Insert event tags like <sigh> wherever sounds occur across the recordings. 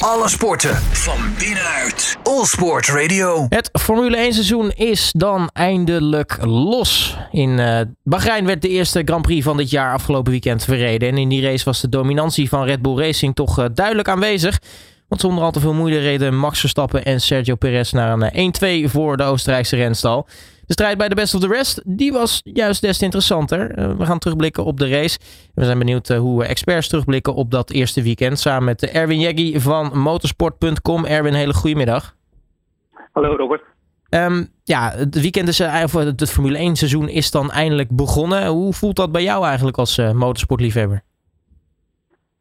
Alle sporten van binnenuit. All Sport Radio. Het Formule 1 seizoen is dan eindelijk los. In uh, Bahrein werd de eerste Grand Prix van dit jaar afgelopen weekend verreden. En in die race was de dominantie van Red Bull Racing toch uh, duidelijk aanwezig. Want zonder al te veel moeite reden Max Verstappen en Sergio Perez naar een 1-2 voor de Oostenrijkse renstal. De strijd bij de Best of the Rest, die was juist des te interessanter. Uh, we gaan terugblikken op de race. We zijn benieuwd uh, hoe experts terugblikken op dat eerste weekend. Samen met Erwin Jeggi van motorsport.com. Erwin, hele goedemiddag. Hallo Robert. Um, ja, het weekend is, of het Formule 1 seizoen is dan eindelijk begonnen. Hoe voelt dat bij jou eigenlijk als uh, motorsportliefhebber?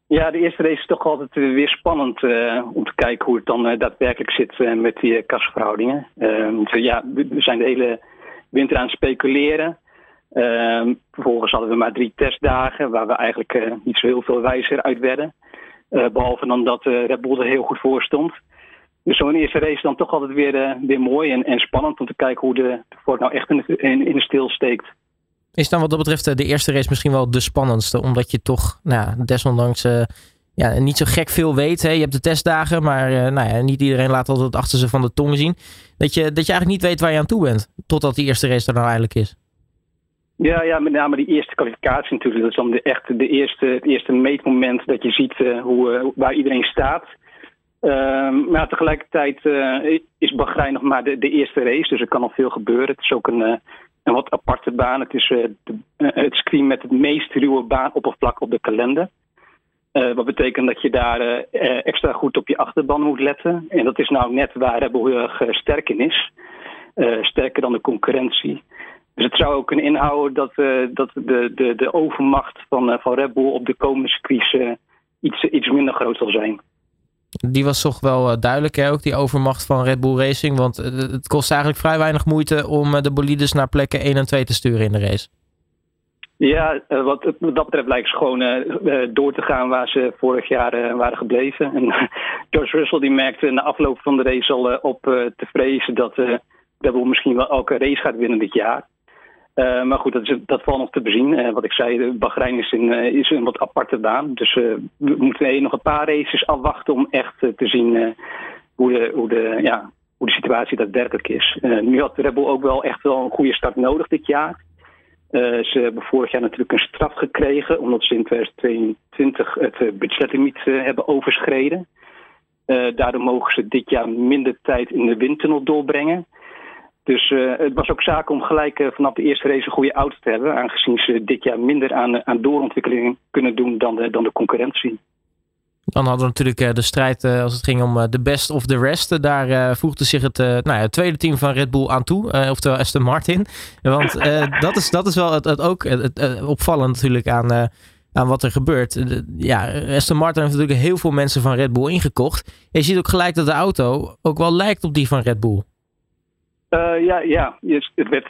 Ja, de eerste race is toch altijd weer spannend uh, om te kijken hoe het dan uh, daadwerkelijk zit met die kasverhoudingen. Dus, ja, we zijn de hele winter aan het speculeren. Ehm, vervolgens hadden we maar drie testdagen waar we eigenlijk niet zo heel veel wijzer uit werden. behalve dan dat Red Bull er heel goed voor stond. Dus zo'n eerste race dan toch altijd weer, weer mooi en, en, spannend om te kijken hoe de, de Ford nou echt in, in, de stil steekt. Is dan wat dat betreft de eerste race misschien wel de spannendste? Omdat je toch nou, desondanks uh, ja, niet zo gek veel weet. Hè? Je hebt de testdagen, maar nou ja, niet iedereen laat altijd achter ze van de tong zien. Dat je, dat je eigenlijk niet weet waar je aan toe bent. Totdat die eerste race er nou eigenlijk is. Ja, ja, met name die eerste kwalificatie natuurlijk. Dat is dan de, echt de eerste, het eerste meetmoment dat je ziet uh, hoe, waar iedereen staat. Um, maar tegelijkertijd is Bahrein nog maar de, de, eerste race, dus er kan nog veel gebeuren. Het is ook een, een wat aparte baan. Het is het screen met het meest ruwe baanoppervlak op de kalender. Uh, wat betekent dat je daar extra goed op je achterban moet letten. En dat is nou net waar Red Bull heel erg sterk in is. sterker dan de concurrentie. Dus het zou ook kunnen inhouden dat, dat de, de, de overmacht van, van Red Bull op de komende circuits iets, iets minder groot zal zijn. Die was toch wel duidelijk, hè? ook die overmacht van Red Bull Racing. Want het kost eigenlijk vrij weinig moeite om de bolides naar plekken 1 en 2 te sturen in de race. Ja, wat, dat betreft lijkt ze gewoon uh, door te gaan waar ze vorig jaar uh, waren gebleven. En George Russell die merkte na afloop van de race al uh, op te vrezen dat Red Bull misschien wel elke race gaat winnen dit jaar. Uh, maar goed, dat, is, dat valt nog te bezien. Uh, wat ik zei, Bahrein is, in, uh, is een wat aparte baan. Dus we moeten nog een paar races afwachten om echt te zien hoe, de, hoe, de, ja, hoe de situatie daadwerkelijk is. nu had Red Bull ook wel echt wel een goede start nodig dit jaar. Ze hebben vorig jaar natuurlijk een straf gekregen, omdat ze in 2022 het budgetlimiet hebben overschreden. daardoor mogen ze dit jaar minder tijd in de windtunnel doorbrengen. Dus uh, het was ook zaak om gelijk uh, vanaf de eerste race een goede auto te hebben. Aangezien ze dit jaar minder aan, aan doorontwikkeling kunnen doen dan dan de concurrentie. Dan hadden we natuurlijk de strijd uh, als het ging om de best of the rest. Daar voegde zich het, nou ja, het tweede team van Red Bull aan toe. oftewel Aston Martin. Want <laughs> dat, is, dat is wel het, ook het, opvallend natuurlijk aan, aan wat er gebeurt. ja, Aston Martin heeft natuurlijk heel veel mensen van Red Bull ingekocht. Je ziet ook gelijk dat de auto ook wel lijkt op die van Red Bull. Ja, ja, het werd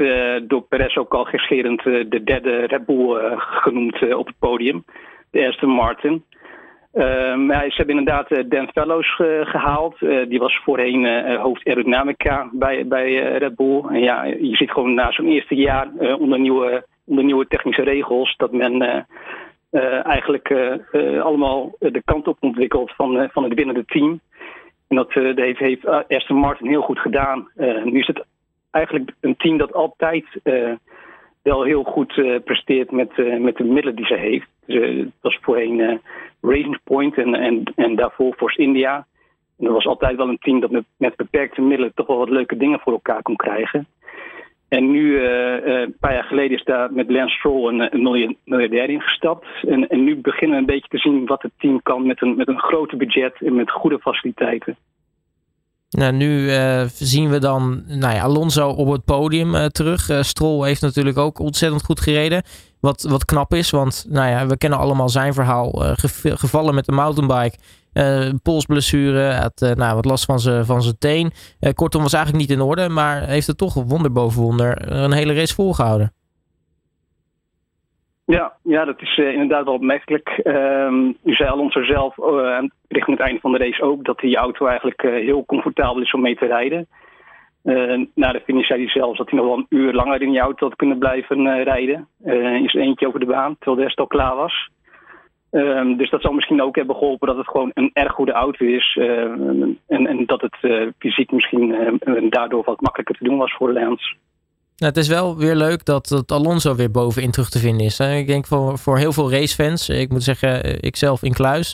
door Perez ook al gescherend de derde Red Bull genoemd op het podium. De Aston Martin. Maar ze hebben inderdaad Dan Fellows gehaald. die was voorheen hoofd aerodynamica bij, bij Red Bull. En ja, je ziet gewoon na zo'n eerste jaar onder, nieuwe, onder nieuwe technische regels... dat men eigenlijk allemaal de kant op ontwikkelt van, van het winnende team... En dat, uh, heeft, heeft Aston Martin heel goed gedaan. Uh, nu is het eigenlijk een team dat altijd uh, wel heel goed presteert met, met de middelen die ze heeft. Dus, het was voorheen Racing Point en, en, en daarvoor Force India. En dat was altijd wel een team dat met, met beperkte middelen toch wel wat leuke dingen voor elkaar kon krijgen. En nu, een paar jaar geleden, is daar met Lance Stroll een, een miljardair ingestapt. En, en nu beginnen we een beetje te zien wat het team kan met een, met een grote budget en met goede faciliteiten. Nou, nu uh, zien we dan nou ja, Alonso op het podium uh, terug. Uh, Stroll heeft natuurlijk ook ontzettend goed gereden. Wat, wat knap is, want nou ja, we kennen allemaal zijn verhaal. gevallen met de mountainbike. polsblessure, had nou, wat last van zijn van teen. kortom, was eigenlijk niet in orde, maar heeft het toch wonder boven wonder een hele race volgehouden. Ja, ja, dat is uh, inderdaad wel opmerkelijk. Um, u zei Alonso zelf uh, richting het einde van de race ook dat die auto eigenlijk uh, heel comfortabel is om mee te rijden. na de finish zei hij zelfs dat hij nog wel een uur langer in die auto had kunnen blijven rijden. is eentje over de baan, terwijl de rest al klaar was. Ehm, dus dat zal misschien ook hebben geholpen dat het gewoon een erg goede auto is. en, en, dat het fysiek misschien daardoor wat makkelijker te doen was voor Lance. Nou, het is wel weer leuk dat, dat Alonso weer bovenin terug te vinden is. Hè? Ik denk voor, voor heel veel racefans, ik moet zeggen, ikzelf in kluis,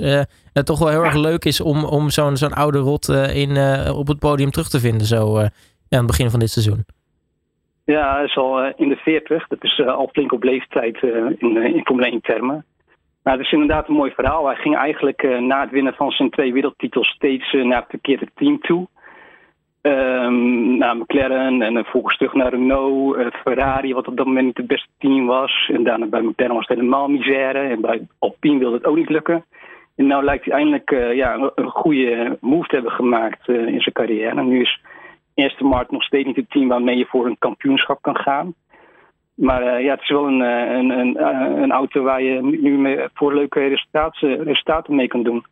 het toch wel heel erg leuk is om, om zo'n zo'n oude rot in, op het podium terug te vinden zo aan het begin van dit seizoen. Ja, hij is al eh, in de 40. Dat is eh, al flink op leeftijd eh, in, in Formule 1 termen. Maar het is inderdaad een mooi verhaal. Hij ging eigenlijk na het winnen van zijn twee wereldtitels steeds naar het verkeerde team toe. Um, naar McLaren en vervolgens terug naar Renault, Ferrari, wat op dat moment niet het beste team was. En daarna bij McLaren was het helemaal misère. En bij Alpine wilde het ook niet lukken. En nu lijkt hij eindelijk ja, een goede move te hebben gemaakt in zijn carrière. En nu is Aston Martin nog steeds niet het team waarmee je voor een kampioenschap kan gaan. Maar ja, het is wel een, eh, een, een, eh, een, auto waar je nu voor leuke resultaten, resultaten mee kan doen.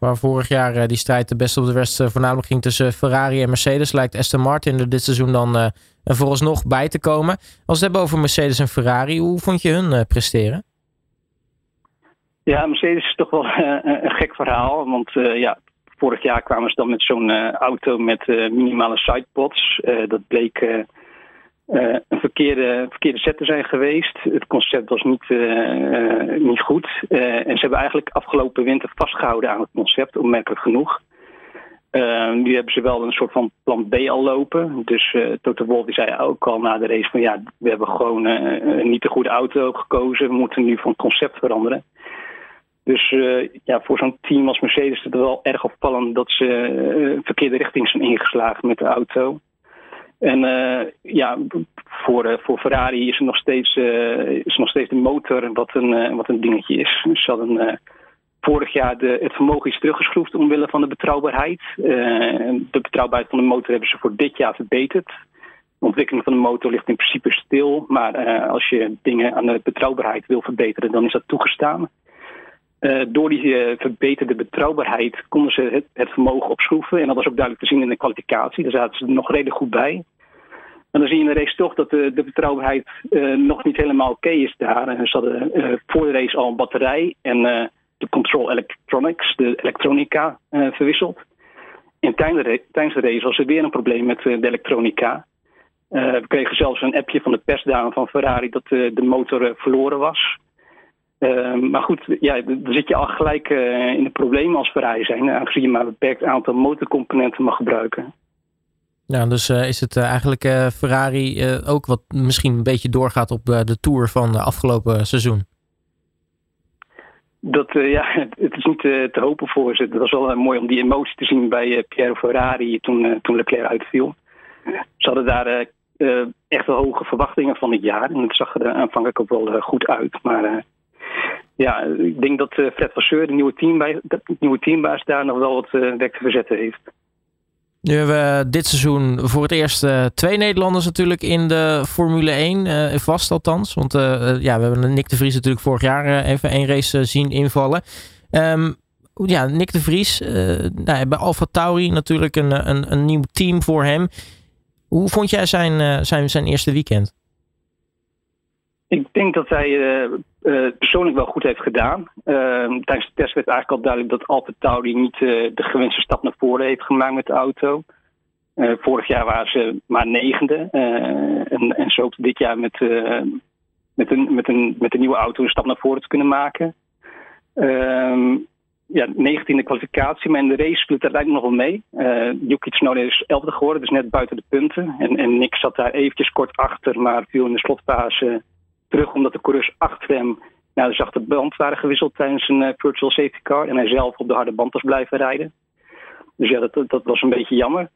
Waar vorig jaar die strijd de beste op de rest voornamelijk ging tussen Ferrari en Mercedes, lijkt Aston Martin er dit seizoen dan uh, vooralsnog bij te komen. Als we het hebben over Mercedes en Ferrari, hoe vond je hun presteren? Ja, Mercedes is toch wel een gek verhaal. Want ja, Vorig jaar kwamen ze dan met zo'n auto met minimale sidepods. Dat bleek een verkeerde, verkeerde set te zijn geweest. Het concept was niet, niet goed. en ze hebben eigenlijk afgelopen winter vastgehouden aan het concept, opmerkelijk genoeg. nu hebben ze wel een soort van plan B al lopen. Dus Toto Wolff zei ook al na de race van ja, we hebben gewoon niet de goede auto gekozen. We moeten nu van concept veranderen. Dus ja, voor zo'n team als Mercedes is het wel erg opvallend dat ze uh, verkeerde richting zijn ingeslagen met de auto. En uh, ja, voor, voor Ferrari is er nog steeds, is nog steeds de motor wat een, wat een dingetje is. Ze hadden vorig jaar de, het vermogen is teruggeschroefd omwille van de betrouwbaarheid. de betrouwbaarheid van de motor hebben ze voor dit jaar verbeterd. De ontwikkeling van de motor ligt in principe stil. Maar als je dingen aan de betrouwbaarheid wil verbeteren, dan is dat toegestaan. Door die verbeterde betrouwbaarheid konden ze het, het, vermogen opschroeven. En dat was ook duidelijk te zien in de kwalificatie. Daar zaten ze nog redelijk goed bij. En dan zie je in de race toch dat de, de betrouwbaarheid uh, nog niet helemaal oké is daar. En ze hadden voor de race al een batterij en de control electronics, de elektronica, verwisseld. En tijdens de, race was er weer een probleem met de elektronica. we kregen zelfs een appje van de persdame van Ferrari dat de motor verloren was. Maar goed, ja, dan zit je al gelijk in de problemen als Ferrari zijn, aangezien je maar een beperkt aantal motorcomponenten mag gebruiken. Ja, dus uh, is het uh, eigenlijk Ferrari ook wat misschien een beetje doorgaat op de Tour van de afgelopen seizoen? Dat, ja, <laughs> het is niet te hopen voor ze. Het was wel mooi om die emotie te zien bij Piero Ferrari toen, toen Leclerc uitviel. Ze hadden daar echt hoge verwachtingen van dit jaar. En het zag er aanvankelijk ook wel goed uit. Maar ja, ik denk dat Fred Vasseur, de nieuwe, teambaas, de nieuwe teambaas, daar nog wel wat werk te verzetten heeft. Nu hebben we dit seizoen voor het eerst uh, twee Nederlanders natuurlijk in de Formule 1, vast althans. Want ja, we hebben Nick de Vries natuurlijk vorig jaar even één race zien invallen. Um, ja, Nick de Vries, nou, bij Alfa Tauri natuurlijk een, een, een, nieuw team voor hem. Hoe vond jij zijn, zijn, zijn eerste weekend? Ik denk dat hij uh, persoonlijk wel goed heeft gedaan. Uh, tijdens de test werd eigenlijk al duidelijk dat Alfa Tauri niet uh, de gewenste stap naar voren heeft gemaakt met de auto. vorig jaar waren ze maar negende. en, en zo dit jaar met, met, een, met, een, met nieuwe auto een stap naar voren te kunnen maken. Ehm, ja, 19e kwalificatie, maar in de race speelt dat eigenlijk nog wel mee. Yuki Tsunoda is 11e geworden, dus net buiten de punten. En, en Nick zat daar eventjes kort achter, maar viel in de slotfase terug omdat de coureurs achter hem naar de zachte band waren gewisseld tijdens een uh, virtual safety car. En hij zelf op de harde band was blijven rijden. Dus ja, dat, dat was een beetje jammer.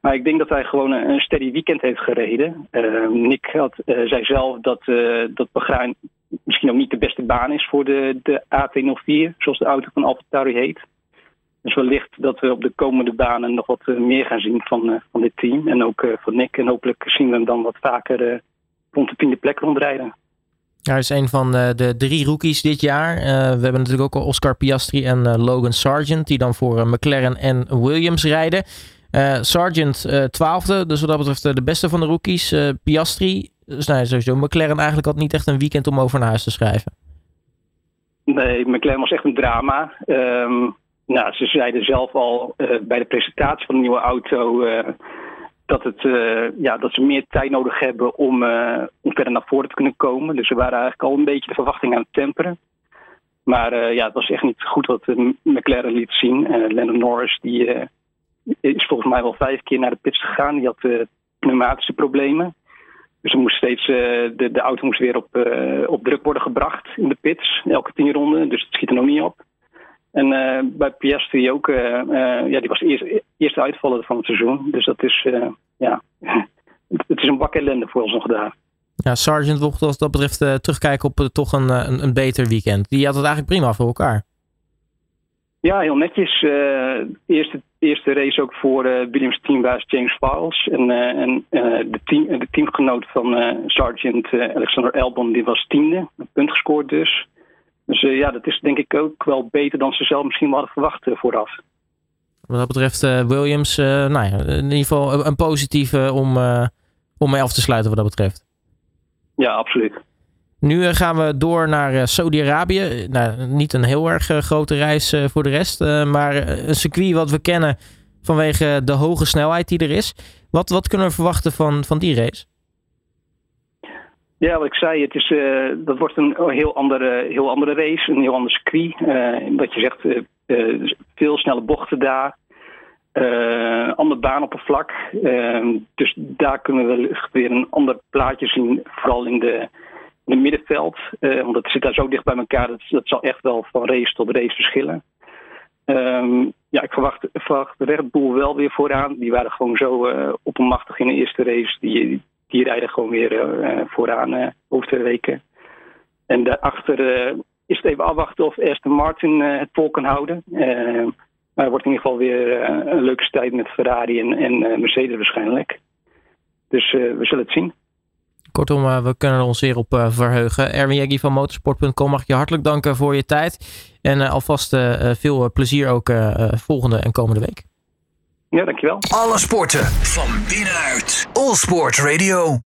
Maar ik denk dat hij gewoon een, steady weekend heeft gereden. Uh, Nick had, uh, zei zelf dat, dat Bahrein misschien ook niet de beste baan is voor de, de A204, zoals de auto van AlphaTauri heet. Dus wellicht dat we op de komende banen nog wat meer gaan zien van, van dit team. En ook van Nick. En hopelijk zien we hem dan wat vaker rond de tiende plek rondrijden. Hij is een van de, de drie rookies dit jaar. Uh, we hebben natuurlijk ook Oscar Piastri en uh, Logan Sargent, die dan voor McLaren en Williams rijden. Sargent twaalfde, dus wat dat betreft de beste van de rookies. Piastri, dus nou, sowieso McLaren eigenlijk had niet echt een weekend om over naar huis te schrijven. Nee, McLaren was echt een drama. Um, nou, ze zeiden zelf al bij de presentatie van de nieuwe auto dat, het, uh, ja, dat ze meer tijd nodig hebben om, om verder naar voren te kunnen komen. Dus ze waren eigenlijk al een beetje de verwachting aan het temperen. Maar ja, het was echt niet goed wat McLaren liet zien. Lennon Norris die, is volgens mij wel vijf keer naar de pits gegaan. Die had pneumatische problemen. Dus er moest steeds, de, de auto moest weer op, op druk worden gebracht in de pits, elke tien ronden. Dus het schiet er nog niet op. En uh, bij Piastri ook, uh, uh, ja, die was eerst, eerste uitvaller van het seizoen. Dus dat is, ja, <laughs> het is een bak ellende voor ons nog daar. Ja, Sargent mocht wat dat betreft terugkijken op toch een, een, een, beter weekend. Die had het eigenlijk prima voor elkaar. Ja, heel netjes. eerste, eerste race ook voor Williams teambaas James Files. En, en de, team, de teamgenoot van Sargent, Alexander Albon, die was tiende. Een punt gescoord dus. Dus uh, ja, dat is denk ik ook wel beter dan ze zelf misschien hadden verwacht uh, vooraf. Wat dat betreft uh, Williams, nou ja, in ieder geval een positieve om, om mee af te sluiten wat dat betreft. Ja, absoluut. Nu gaan we door naar Saudi-Arabië. Nou, niet een heel erg grote reis voor de rest, maar een circuit wat we kennen vanwege de hoge snelheid die er is. Wat, wat kunnen we verwachten van, van die race? Ja, wat ik zei, het is, uh, dat wordt een heel andere, heel andere race, een heel ander circuit. Uh, wat je zegt, uh, veel snelle bochten daar. ander baanoppervlak. dus daar kunnen we weer een ander plaatje zien, vooral in de, in het middenveld. want het zit daar zo dicht bij elkaar, dat, dat zal echt wel van race tot race verschillen. Um, ja, ik verwacht, verwacht Red Bull wel weer vooraan. Die waren gewoon zo oppermachtig in de eerste race. Die, die rijden gewoon weer uh, vooraan uh, over twee weken. En daarachter is het even afwachten of Aston Martin het vol kan houden. maar het wordt in ieder geval weer een leuke strijd met Ferrari en, en Mercedes waarschijnlijk. Dus we zullen het zien. Kortom, we kunnen ons zeer op verheugen. Erwin Jeggi van motorsport.com mag je hartelijk danken voor je tijd. En alvast veel plezier ook volgende en komende week. Ja, dankjewel. Alle sporten van binnenuit. All Sport Radio.